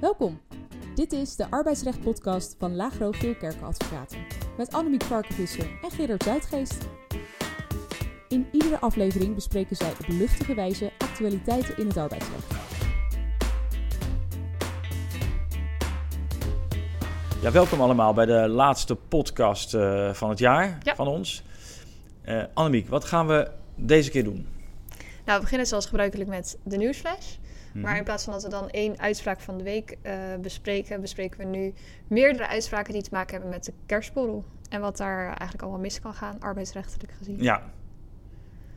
Welkom. Dit is de arbeidsrecht-podcast van Lagro Veerkerken Advocaten met Annemiek Varkenvisser en Gerard Zuidgeest. In iedere aflevering bespreken zij op luchtige wijze actualiteiten in het arbeidsrecht. Ja, welkom allemaal bij de laatste podcast eh, van het jaar Ja. van ons. Eh Annemiek, wat gaan we deze keer doen? Nou, we beginnen zoals gebruikelijk met de nieuwsflash. Mhm. Maar in plaats van dat we dan één uitspraak van de week eh, bespreken, bespreken we nu meerdere uitspraken die te maken hebben met de kerstborrel. En wat daar eigenlijk allemaal mis kan gaan, arbeidsrechtelijk gezien. Ja,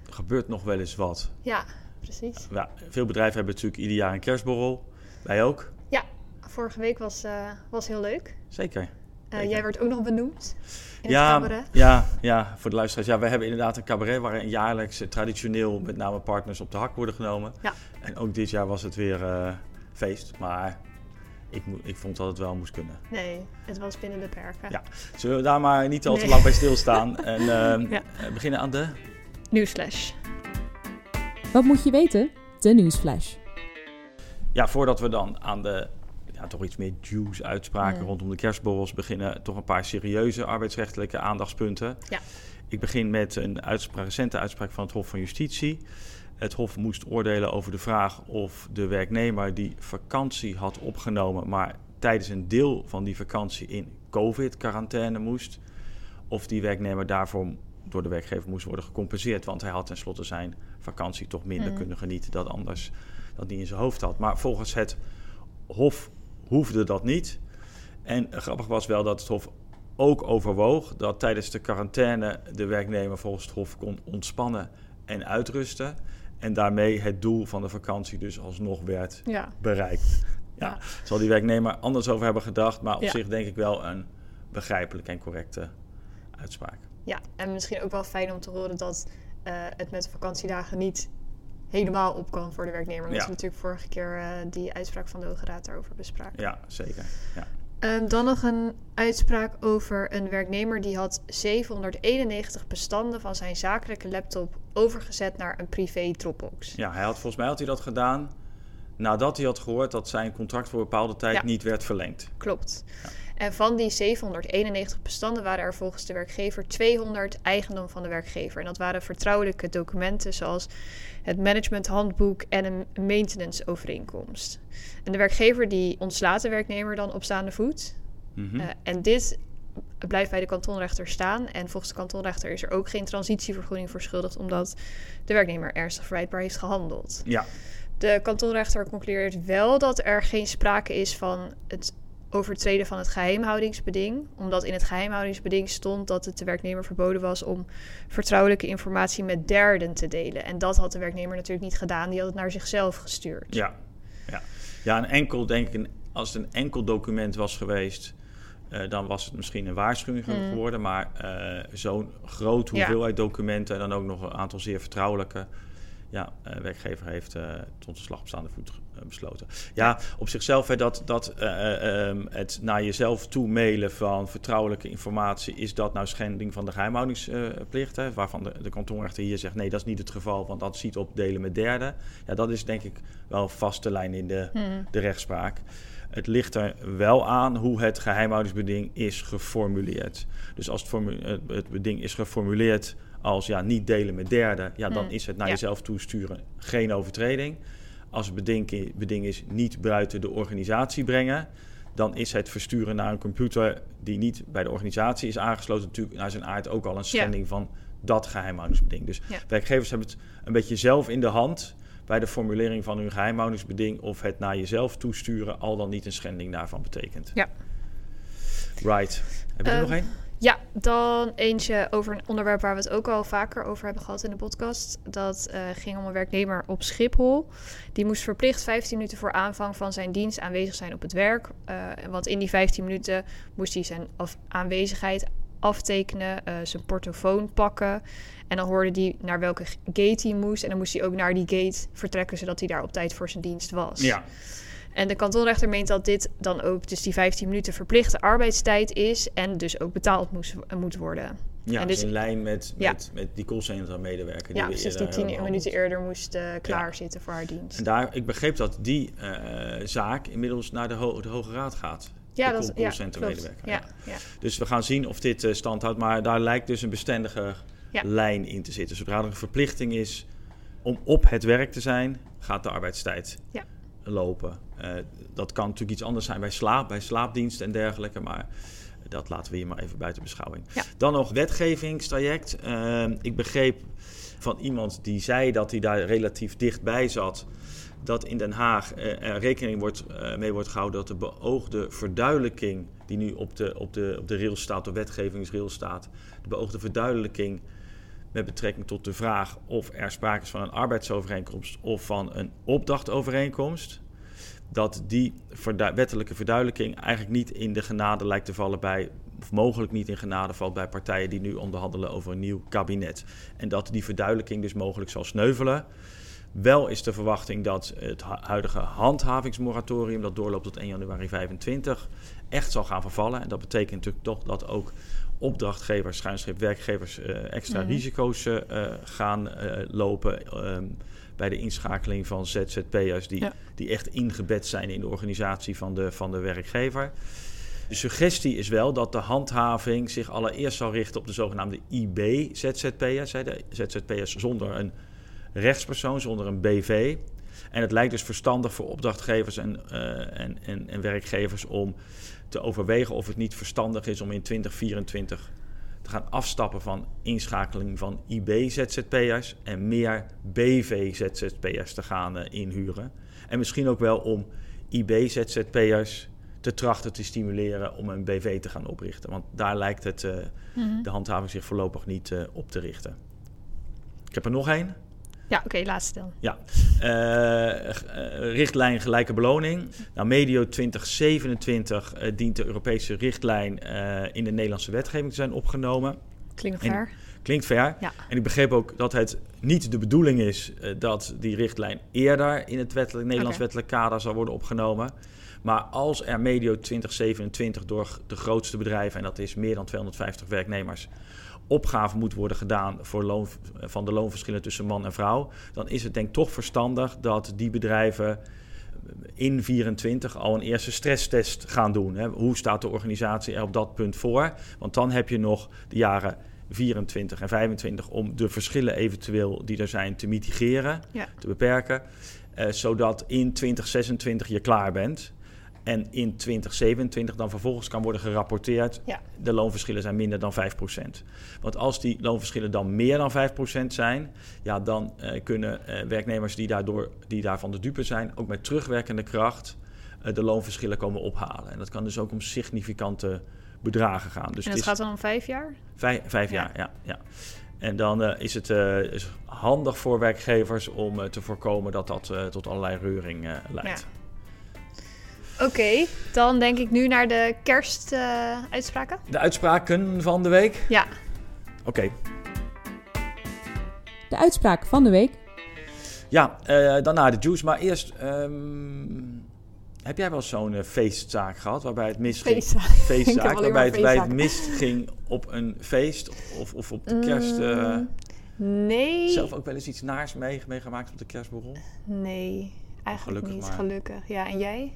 er gebeurt nog wel eens wat. Ja, precies. Ja, veel bedrijven hebben natuurlijk ieder jaar een kerstborrel. Wij ook. Vorige week was, eh, was heel leuk. Zeker. Eh, jij werd ook nog benoemd in ja, het cabaret. ja, ja, voor de luisteraars. Ja, wij hebben inderdaad een cabaret waarin jaarlijks eh, traditioneel met name partners op de hak worden genomen. Ja. En ook dit jaar was het weer eh, feest. Maar ik, ik vond dat het wel moest kunnen. Nee, het was binnen de perken. Ja. Zullen we daar maar niet al te Nee. lang bij stilstaan en ehm, Ja. eh, beginnen aan de... Nieuwsflash. Wat moet je weten? De nieuwsflash. Ja, voordat we dan aan de ja, toch iets meer juice uitspraken rondom de kerstborrels beginnen, toch een paar serieuze arbeidsrechtelijke aandachtspunten. Ja. Ik begin met een uitspraak, recente uitspraak van het Hof van Justitie. Het Hof moest oordelen over de vraag of de werknemer die vakantie had opgenomen, maar tijdens een deel van die vakantie in COVID-quarantaine moest, of die werknemer daarvoor door de werkgever moest worden gecompenseerd, want hij had tenslotte zijn vakantie toch minder Mm. kunnen genieten dan anders dat hij in zijn hoofd had. Maar volgens het Hof hoefde dat niet. En grappig was wel dat het Hof ook overwoog dat tijdens de quarantaine de werknemer volgens het Hof kon ontspannen en uitrusten. En daarmee het doel van de vakantie dus alsnog werd Ja. bereikt. Ja, Ja. zal die werknemer anders over hebben gedacht, maar op Ja. zich denk ik wel een begrijpelijke en correcte uitspraak. ja, en misschien ook wel fijn om te horen dat eh, het met de vakantiedagen niet helemaal op kan voor de werknemer. Omdat Ja. we natuurlijk vorige keer eh, die uitspraak van de Hoge Raad daarover bespraken. Ja, zeker. Ja. Ehm, dan nog een uitspraak over een werknemer die had 791 bestanden van zijn zakelijke laptop overgezet naar een privé Dropbox. ja, hij had volgens mij had hij dat gedaan nadat hij had gehoord dat zijn contract voor bepaalde tijd Ja. niet werd verlengd. Klopt. En van die 791 bestanden waren er volgens de werkgever 200 eigendom van de werkgever. En dat waren vertrouwelijke documenten zoals het managementhandboek en een maintenance overeenkomst. En de werkgever die ontslaat de werknemer dan op staande voet. Mhm. Eh, en dit blijft bij de kantonrechter staan. En volgens de kantonrechter is er ook geen transitievergoeding verschuldigd, omdat de werknemer ernstig verwijtbaar heeft gehandeld. ja, De kantonrechter concludeert wel dat er geen sprake is van het overtreden van het geheimhoudingsbeding, omdat in het geheimhoudingsbeding stond dat het de werknemer verboden was om vertrouwelijke informatie met derden te delen. En dat had de werknemer natuurlijk niet gedaan, die had het naar zichzelf gestuurd. Ja, ja. ja een enkel, denk ik, een, als het een enkel document was geweest, eh, dan was het misschien een waarschuwing Mm. geworden. Maar eh, zo'n grote Ja. hoeveelheid documenten en dan ook nog een aantal zeer vertrouwelijke. Ja, eh werkgever heeft tot de slag op staande voet besloten. Ja, op zichzelf, hè, dat, dat eh, eh, ehm, het naar jezelf toe mailen van vertrouwelijke informatie, is dat nou schending van de geheimhoudingsplicht? hè, waarvan de, de kantonrechter hier zegt, nee, dat is niet het geval, want dat ziet op delen met derden. Ja, dat is denk ik wel vaste lijn in de, Hmm. de rechtspraak. Het ligt er wel aan hoe het geheimhoudingsbeding is geformuleerd. Dus als het- het beding is geformuleerd als ja, niet delen met derden, ja, dan Hmm, is het naar ja. jezelf toesturen geen overtreding. Als het beding, beding is niet buiten de organisatie brengen, dan is het versturen naar een computer die niet bij de organisatie is aangesloten, natuurlijk naar zijn aard ook al een schending van dat geheimhoudingsbeding. Dus Ja. werkgevers hebben het een beetje zelf in de hand bij de formulering van hun geheimhoudingsbeding of het naar jezelf toesturen al dan niet een schending daarvan betekent. Ja. Right. Heb je er Ehm, nog één? Ja, dan eentje over een onderwerp waar we het ook al vaker over hebben gehad in de podcast. Dat eh, ging om een werknemer op Schiphol. Die moest verplicht 15 minuten voor aanvang van zijn dienst aanwezig zijn op het werk. Eh, want in die 15 minuten moest hij zijn af- aanwezigheid aftekenen, eh, zijn portofoon pakken. En dan hoorde hij naar welke gate hij moest. En dan moest hij ook naar die gate vertrekken, zodat hij daar op tijd voor zijn dienst was. Ja. En de kantonrechter meent dat dit dan ook dus die 15 minuten verplichte arbeidstijd is en dus ook betaald moest, moet worden. Ja, En dus dus- in lijn met, Ja. met, met die callcenter medewerker. Ja, precies, die eerder tien minuten eerder moest eh, klaarzitten voor haar dienst. En daar, ik begreep dat die eh, zaak inmiddels naar de, ho- de Hoge Raad gaat. Ja, de dat is call- ja, Ja, ja. Dus we gaan zien of dit eh, stand houdt. Maar daar lijkt dus een bestendige lijn in te zitten. Zodra er een verplichting is om op het werk te zijn, gaat de arbeidstijd Ja. lopen. Eh, dat kan natuurlijk iets anders zijn bij slaap, bij slaapdiensten en dergelijke. Maar dat laten we hier maar even buiten beschouwing. Ja. Dan nog wetgevingstraject. Eh, ik begreep van iemand die zei dat hij daar relatief dichtbij zat. Dat in Den Haag eh, er rekening wordt, mee wordt gehouden dat de beoogde verduidelijking, die nu op de, op de, op de rails staat, de wetgevingsrail staat, de beoogde verduidelijking met betrekking tot de vraag of er sprake is van een arbeidsovereenkomst of van een opdrachtovereenkomst, dat die verdu- wettelijke verduidelijking eigenlijk niet in de genade lijkt te vallen bij, of mogelijk niet in genade valt bij partijen die nu onderhandelen over een nieuw kabinet. En dat die verduidelijking dus mogelijk zal sneuvelen. Wel is de verwachting dat het hu- huidige handhavingsmoratorium, dat doorloopt tot 1 januari 25, echt zal gaan vervallen. En dat betekent natuurlijk toch dat ook opdrachtgevers, schuinschip werkgevers eh, extra Mhm. risico's eh, eh, gaan lopen ehm, bij de inschakeling van ZZP'ers die, Ja. die echt ingebed zijn in de organisatie van de, van de werkgever. De suggestie is wel dat de handhaving zich allereerst zal richten op de zogenaamde IB-ZZP'ers, de ZZP'ers zonder een rechtspersoon, zonder een BV. En het lijkt dus verstandig voor opdrachtgevers en, eh, en, en, en werkgevers om te overwegen of het niet verstandig is om in 2024 te gaan afstappen van inschakeling van IB-ZZP'ers en meer BV-ZZP'ers te gaan eh, inhuren. En misschien ook wel om IB-ZZP'ers te trachten te stimuleren om een BV te gaan oprichten. Want daar lijkt het, eh, Mhm. de handhaving zich voorlopig niet eh, op te richten. Ik heb er nog één. Ja, oké, laatste dan. Ja, Eh, eh, richtlijn gelijke beloning. Nou, medio 2027 eh, dient de Europese richtlijn in de Nederlandse wetgeving te zijn opgenomen. Klinkt En- ver. Klinkt ver. Ja. En ik begreep ook dat het niet de bedoeling is dat die richtlijn eerder in het wettelijk, Nederlands wettelijk kader zal worden opgenomen. Maar als er medio 2027 door de grootste bedrijven, en dat is meer dan 250 werknemers, opgave moet worden gedaan voor loon, van de loonverschillen tussen man en vrouw, dan is het denk ik toch verstandig dat die bedrijven in 24 al een eerste stresstest gaan doen. Hè. Hoe staat de organisatie er op dat punt voor? Want dan heb je nog de jaren 24 en 25 om de verschillen eventueel die er zijn te mitigeren, Ja. te beperken, eh, zodat in 2026 je klaar bent. En in 2027 dan vervolgens kan worden gerapporteerd. Ja. De loonverschillen zijn minder dan 5%. Want als die loonverschillen dan meer dan 5% zijn, ja, dan eh, kunnen eh, werknemers die, daardoor, die daarvan de dupe zijn, ook met terugwerkende kracht eh, de loonverschillen komen ophalen. En dat kan dus ook om significante bedragen gaan. Dus en het dat gaat dan om vijf jaar? vijf, vijf Ja. jaar, ja. ja. En dan is het is handig voor werkgevers om te voorkomen dat dat tot allerlei reuring leidt. Oké, dan denk ik nu naar de kerstuitspraken. De uitspraken van de week? ja, Oké. De uitspraak van de week. Ja, eh, dan naar de juice. Maar eerst, ehm, heb jij wel eens zo'n eh, feestzaak gehad waarbij het misging? feestzaak. Feestzaak, waarbij het, waarbij het feestzaken. misging op een feest of, of op de kerst. eh, Mm, nee. zelf ook wel eens iets naars mee, meegemaakt op de kerstborrel? Nee, eigenlijk Gelukkig niet. maar. Gelukkig. Ja, en jij?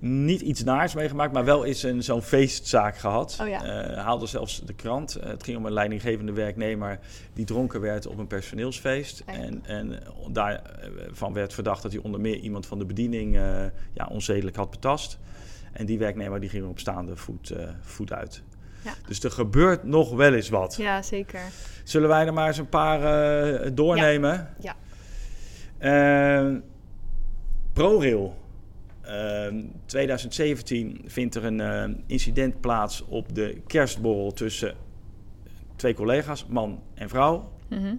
Niet iets naars meegemaakt, maar wel eens een, zo'n feestzaak gehad. Oh ja. Eh, haalde zelfs de krant. Eh, het ging om een leidinggevende werknemer die dronken werd op een personeelsfeest. Ja. En, en daarvan werd verdacht dat hij onder meer iemand van de bediening eh, ja, onzedelijk had betast. En die werknemer die ging op staande voet, eh, voet uit. Ja. Dus er gebeurt nog wel eens wat. Ja, zeker. Zullen wij er maar eens een paar eh, doornemen? Ja. Eh, ProRail. Eh, 2017 vindt er een eh, incident plaats op de kerstborrel tussen twee collega's, man en vrouw. Mhm.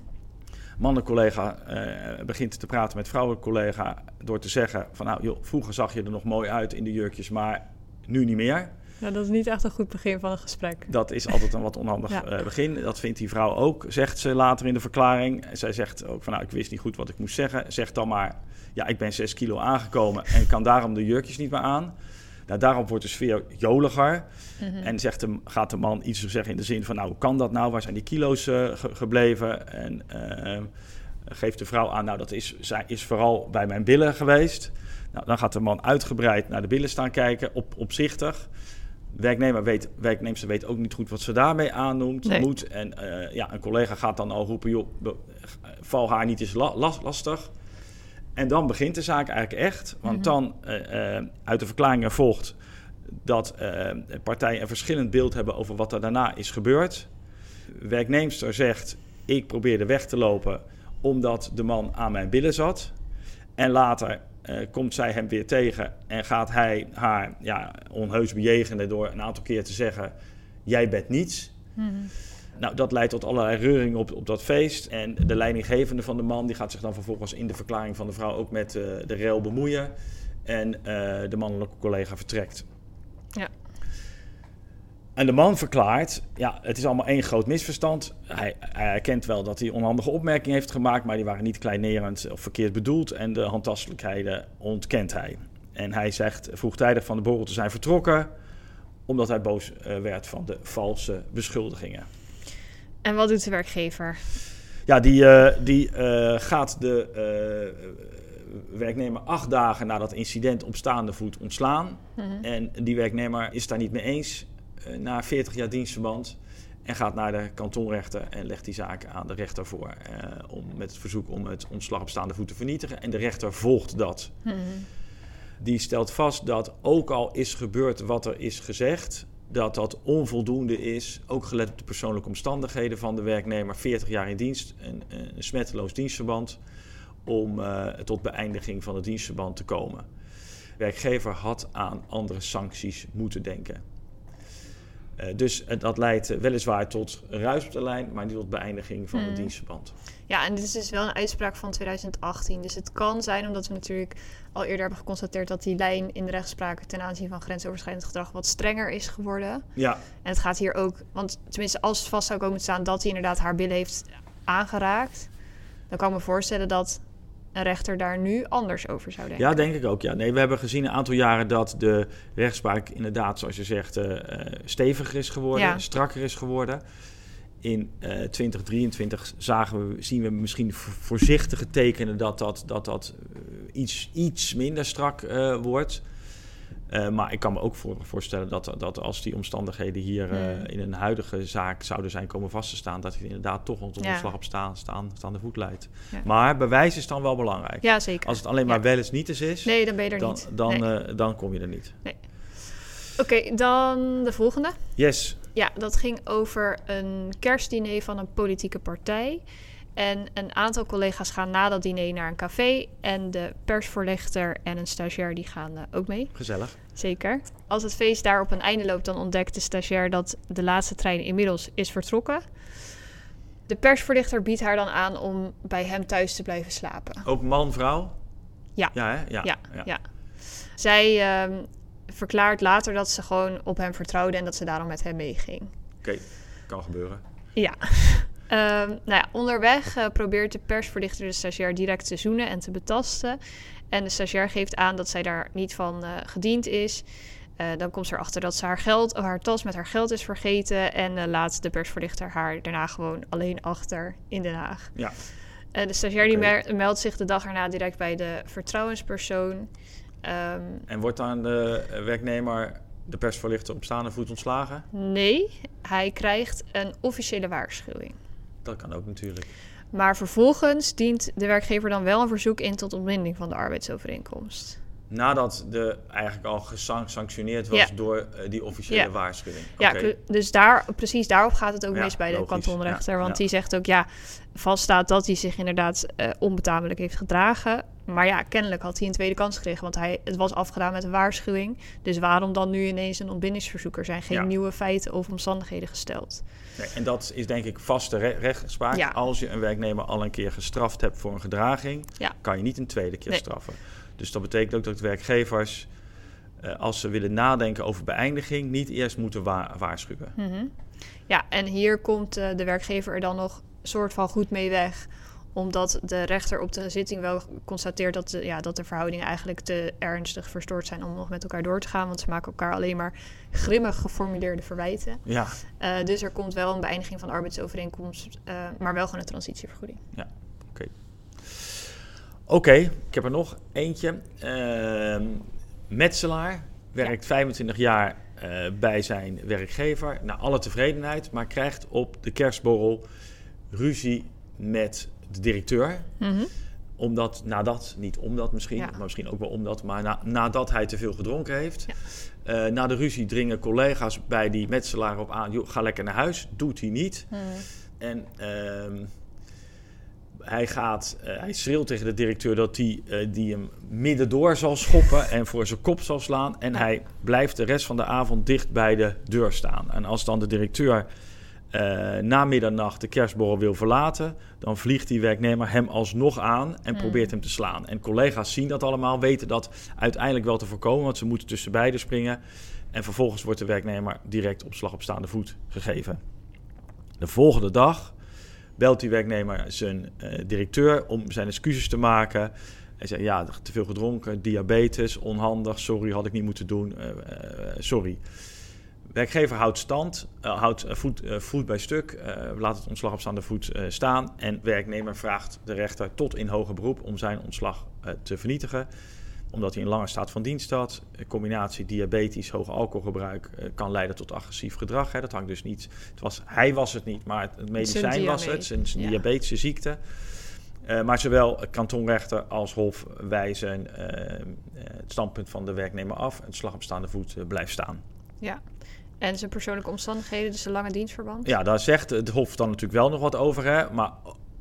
Mannencollega eh begint te praten met vrouwencollega door te zeggen van nou joh, vroeger zag je er nog mooi uit in de jurkjes, maar nu niet meer. Nou, dat is niet echt een goed begin van een gesprek. Dat is altijd een wat onhandig Ja. eh, begin. Dat vindt die vrouw ook, zegt ze later in de verklaring. Zij zegt ook van, nou, ik wist niet goed wat ik moest zeggen. Zegt dan maar, ja, ik ben 6 kilo aangekomen en kan daarom de jurkjes niet meer aan. Nou, daarop wordt de sfeer joliger. Mhm. En zegt de, gaat de man iets zeggen in de zin van... nou, hoe kan dat nou? Waar zijn die kilo's eh, ge- gebleven? En eh, geeft de vrouw aan... nou, dat is, zij is vooral bij mijn billen geweest. Nou, dan gaat de man uitgebreid naar de billen staan kijken, op, opzichtig. Werknemer weet, werknemster weet ook niet goed wat ze daarmee aannoemt. Nee. Moet. En eh, ja, een collega gaat dan al roepen... joh, val haar niet eens la- las- lastig. En dan begint de zaak eigenlijk echt. Want Mhm. dan eh, eh, uit de verklaringen volgt dat partijen een verschillend beeld hebben over wat er daarna is gebeurd. Werknemster zegt: Ik probeerde weg te lopen omdat de man aan mijn billen zat. En later komt zij hem weer tegen en gaat hij haar ja, onheus bejegenen door een aantal keer te zeggen: Jij bent niets. Mhm. Nou, dat leidt tot allerlei reuring op, op dat feest. En de leidinggevende van de man die gaat zich dan vervolgens in de verklaring van de vrouw ook met eh, de rel bemoeien. En eh, de mannelijke collega vertrekt. Ja. En de man verklaart, ja, het is allemaal één groot misverstand. Hij, hij erkent wel dat hij onhandige opmerkingen heeft gemaakt, maar die waren niet kleinerend of verkeerd bedoeld. En de handtastelijkheden ontkent hij. En hij zegt vroegtijdig van de borrel te zijn vertrokken, omdat hij boos eh, werd van de valse beschuldigingen. En wat doet de werkgever? Ja, die, eh, die eh, gaat de werknemer acht dagen na dat incident op staande voet ontslaan. Mhm. En die werknemer is daar niet mee eens na 40 jaar dienstverband. En gaat naar de kantonrechter en legt die zaak aan de rechter voor. eh, om, met het verzoek om het ontslag op staande voet te vernietigen. En de rechter volgt dat. Mhm. Die stelt vast dat ook al is gebeurd wat er is gezegd, dat dat onvoldoende is, ook gelet op de persoonlijke omstandigheden van de werknemer, 40 jaar in dienst, een, een smetteloos dienstverband, om eh, tot beëindiging van het dienstverband te komen. Werkgever had aan andere sancties moeten denken. Eh, dus dat leidt eh, weliswaar tot ruis op de lijn, maar niet tot beëindiging van het Hmm. dienstverband. Ja, en dit is dus wel een uitspraak van 2018. Dus het kan zijn, omdat we natuurlijk al eerder hebben geconstateerd dat die lijn in de rechtspraak ten aanzien van grensoverschrijdend gedrag wat strenger is geworden. Ja, En het gaat hier ook, want tenminste als het vast zou komen te staan dat hij inderdaad haar billen heeft aangeraakt, dan kan ik me voorstellen dat een rechter daar nu anders over zou denken. Ja, denk ik ook. Ja. Nee, we hebben gezien een aantal jaren dat de rechtspraak inderdaad, zoals je zegt, eh, eh, steviger is geworden, Ja. strakker is geworden. In eh 2023 zagen we, zien we misschien vo- voorzichtige tekenen dat dat, dat, dat eh, iets, iets minder strak eh, wordt. Eh, maar ik kan me ook voor, voorstellen dat, dat als die omstandigheden hier eh, Hmm. in een huidige zaak zouden zijn komen vast te staan, dat het inderdaad toch tot Ja. ontslag op staan, staan, staande voet leidt. Ja. Maar bewijs is dan wel belangrijk. Ja, zeker. Als het alleen maar Ja. wel eens niet eens is, Nee, dan ben je er dan, niet. dan, Nee. eh, dan kom je er niet. Oké, dan de volgende. Yes. Ja, dat ging over een kerstdiner van een politieke partij. En een aantal collega's gaan na dat diner naar een café. En de persvoorlichter en een stagiair die gaan eh, ook mee. Gezellig. Zeker. Als het feest daar op een einde loopt, dan ontdekt de stagiair dat de laatste trein inmiddels is vertrokken. De persvoorlichter biedt haar dan aan om bij hem thuis te blijven slapen. Ook man, vrouw? Ja. Ja, hè? Ja. Ja, ja. Zij ehm, verklaart later dat ze gewoon op hem vertrouwde en dat ze daarom met hem meeging. Oké, kan gebeuren. Ja. Ehm, nou ja, onderweg eh, probeert de persverlichter de stagiair direct te zoenen en te betasten. En de stagiair geeft aan dat zij daar niet van eh, gediend is. Eh, dan komt ze erachter dat ze haar geld, haar tas met haar geld is vergeten. En laat de persverlichter haar daarna gewoon alleen achter in Den Haag. Ja. De stagiair die meldt zich de dag erna direct bij de vertrouwenspersoon. Ehm, En wordt dan de werknemer, de persvoorlichter, op staande voet ontslagen? nee, hij krijgt een officiële waarschuwing. Dat kan ook natuurlijk. Maar vervolgens dient de werkgever dan wel een verzoek in tot ontbinding van de arbeidsovereenkomst. Nadat de eigenlijk al gesanctioneerd was Ja. door eh, die officiële Ja. waarschuwing. Ja, dus daar, precies daarop gaat het ook Ja, mis bij de kantonrechter. Want die zegt ook, ja, vaststaat dat hij zich inderdaad eh, onbetamelijk heeft gedragen. Maar ja, kennelijk had hij een tweede kans gekregen. Want hij, het was afgedaan met een waarschuwing. Dus waarom dan nu ineens een ontbindingsverzoek? Er zijn geen nieuwe feiten of omstandigheden gesteld. Nee, en dat is denk ik vaste re- rechtspraak. Ja. Als je een werknemer al een keer gestraft hebt voor een gedraging, Ja. kan je niet een tweede keer Nee. straffen. Dus dat betekent ook dat werkgevers, eh, als ze willen nadenken over beëindiging, niet eerst moeten wa- waarschuwen. Mhm. Ja, en hier komt eh, de werkgever er dan nog soort van goed mee weg. Omdat de rechter op de zitting wel constateert dat de, ja, dat de verhoudingen eigenlijk te ernstig verstoord zijn om nog met elkaar door te gaan. Want ze maken elkaar alleen maar grimmig geformuleerde verwijten. Ja, Eh, dus er komt wel een beëindiging van de arbeidsovereenkomst, eh, maar wel gewoon een transitievergoeding. oké. Ik heb er nog eentje. Ehm Metselaar werkt 25 jaar eh, bij zijn werkgever. Naar alle tevredenheid, maar krijgt op de kerstborrel ruzie met de directeur. Omdat, nadat, niet omdat misschien, Ja. maar misschien ook wel omdat, maar na, nadat hij te veel gedronken heeft. Ja. Eh, na de ruzie dringen collega's bij die metselaar op aan, joh, ga lekker naar huis. Doet hij niet. En ehm, hij, gaat, eh, hij schreeuwt tegen de directeur dat hij eh, die hem middendoor zal schoppen en voor zijn kop zal slaan. En hij blijft de rest van de avond dicht bij de deur staan. En als dan de directeur eh, na middernacht de kerstborrel wil verlaten, dan vliegt die werknemer hem alsnog aan en Hmm. probeert hem te slaan. En collega's zien dat allemaal, weten dat uiteindelijk wel te voorkomen, want ze moeten tussen beiden springen. En vervolgens wordt de werknemer direct op slag op staande voet gegeven. De volgende dag belt die werknemer zijn eh, directeur om zijn excuses te maken. Hij zegt, ja, te veel gedronken, diabetes, onhandig, sorry, had ik niet moeten doen, eh, sorry. Werkgever houdt stand, eh, houdt eh, voet, eh, voet bij stuk, laat het ontslag op staande voet staan. En werknemer vraagt de rechter tot in hoger beroep om zijn ontslag te vernietigen. Omdat hij een lange staat van dienst had. Een combinatie diabetes, hoog alcoholgebruik kan leiden tot agressief gedrag. Hè. Dat hangt dus niet. Het was, hij was het niet, maar het, het medicijn was het, zijn, zijn ja. diabetische ziekte. Maar zowel kantonrechter als hof wijzen het standpunt van de werknemer af. En het slag op staande voet blijft staan. Ja. En zijn persoonlijke omstandigheden, dus een lange dienstverband. Ja, daar zegt het Hof dan natuurlijk wel nog wat over. Hè? Maar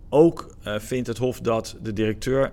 ook eh, vindt het Hof dat de directeur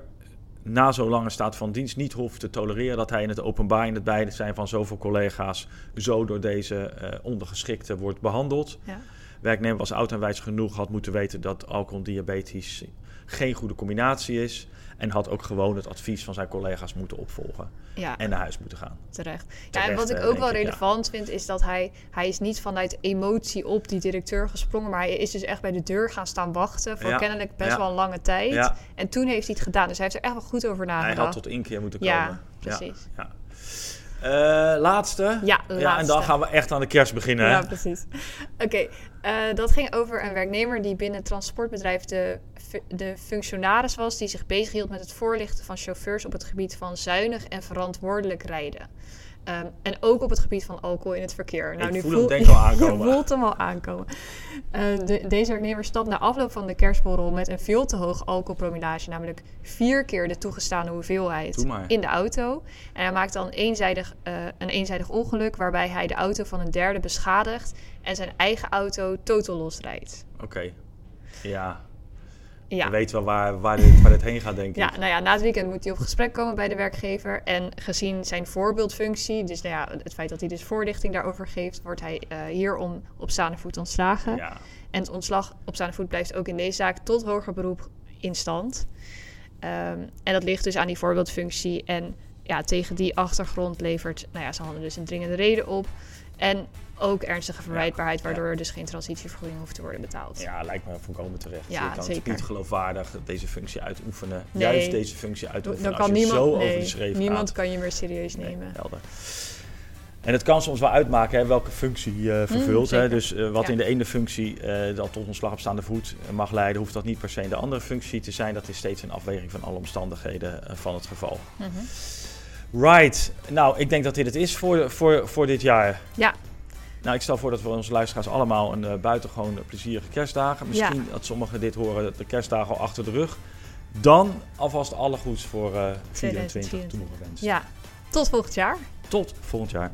na zo'n lange staat van dienst niet hoeft te tolereren dat hij in het openbaar, in het beide zijn van zoveel collega's, zo door deze eh, ondergeschikte wordt behandeld. Ja. Werknemer was oud en wijs genoeg, had moeten weten dat alcohol en diabetes geen goede combinatie is. En had ook gewoon het advies van zijn collega's moeten opvolgen Ja, en naar huis moeten gaan. terecht. Ja, en wat ik eh, ook wel ik, ja. relevant vind, is dat hij, hij is niet vanuit emotie op die directeur gesprongen, maar hij is dus echt bij de deur gaan staan wachten voor Ja, kennelijk best wel een lange tijd. En toen heeft hij het gedaan, dus hij heeft er echt wel goed over hij nagedacht. had tot inkeer moeten komen. Ja, precies. Ja. Eh, laatste. Ja, Ja, en dan gaan we echt aan de kerst beginnen. Ja, hè? precies. Oké, eh, dat ging over een werknemer die binnen het transportbedrijf de, de functionaris was die zich bezighield met het voorlichten van chauffeurs op het gebied van zuinig en verantwoordelijk rijden. Ehm, en ook op het gebied van alcohol in het verkeer. Nou, Ik voel hem denk ik al aankomen. Je voelt hem al aankomen. Eh, de- deze werknemer stapt na afloop van de kerstborrel met een veel te hoog alcoholpromillage, namelijk vier keer de toegestane hoeveelheid in de auto. En hij maakt dan eenzijdig, eh, een eenzijdig ongeluk waarbij hij de auto van een derde beschadigt en zijn eigen auto totaal losrijdt. Oké. Ja, Ja. we weten wel waar, waar, dit, waar dit heen gaat, denk ik. Ja, nou ja, na het weekend moet hij op gesprek komen bij de werkgever. En gezien zijn voorbeeldfunctie, dus nou ja, het feit dat hij dus voorlichting daarover geeft, wordt hij eh, hierom op staande voet ontslagen. Ja. En het ontslag op staande voet blijft ook in deze zaak tot hoger beroep in stand. Ehm, en dat ligt dus aan die voorbeeldfunctie. En ja, tegen die achtergrond levert, nou ja, ze hadden dus een dringende reden op. En ook ernstige verwijtbaarheid, waardoor er dus geen transitievergoeding hoeft te worden betaald. Ja, lijkt me volkomen terecht. Ja, je kan zeker. het niet geloofwaardig deze functie uitoefenen. Nee. Juist deze functie uitoefenen. Dan kan niemand, zo nee, over de schreef niemand gaat. kan je meer serieus Nee, nemen. helder. En het kan soms wel uitmaken hè, welke functie je vervult. hè. Dus eh, wat Ja. in de ene functie eh, dan tot ontslag op staande voet eh, mag leiden, hoeft dat niet per se in de andere functie te zijn. Dat is steeds een afweging van alle omstandigheden eh, van het geval. Mhm. Right. Nou, ik denk dat dit het is voor, voor, voor dit jaar. Ja. Nou, ik stel voor dat we onze luisteraars allemaal een eh, buitengewoon plezierige kerstdagen. Misschien dat sommigen dit horen, de kerstdagen al achter de rug. Dan alvast alle goeds voor eh 24 2024. toegewenst. Ja, tot volgend jaar. Tot volgend jaar.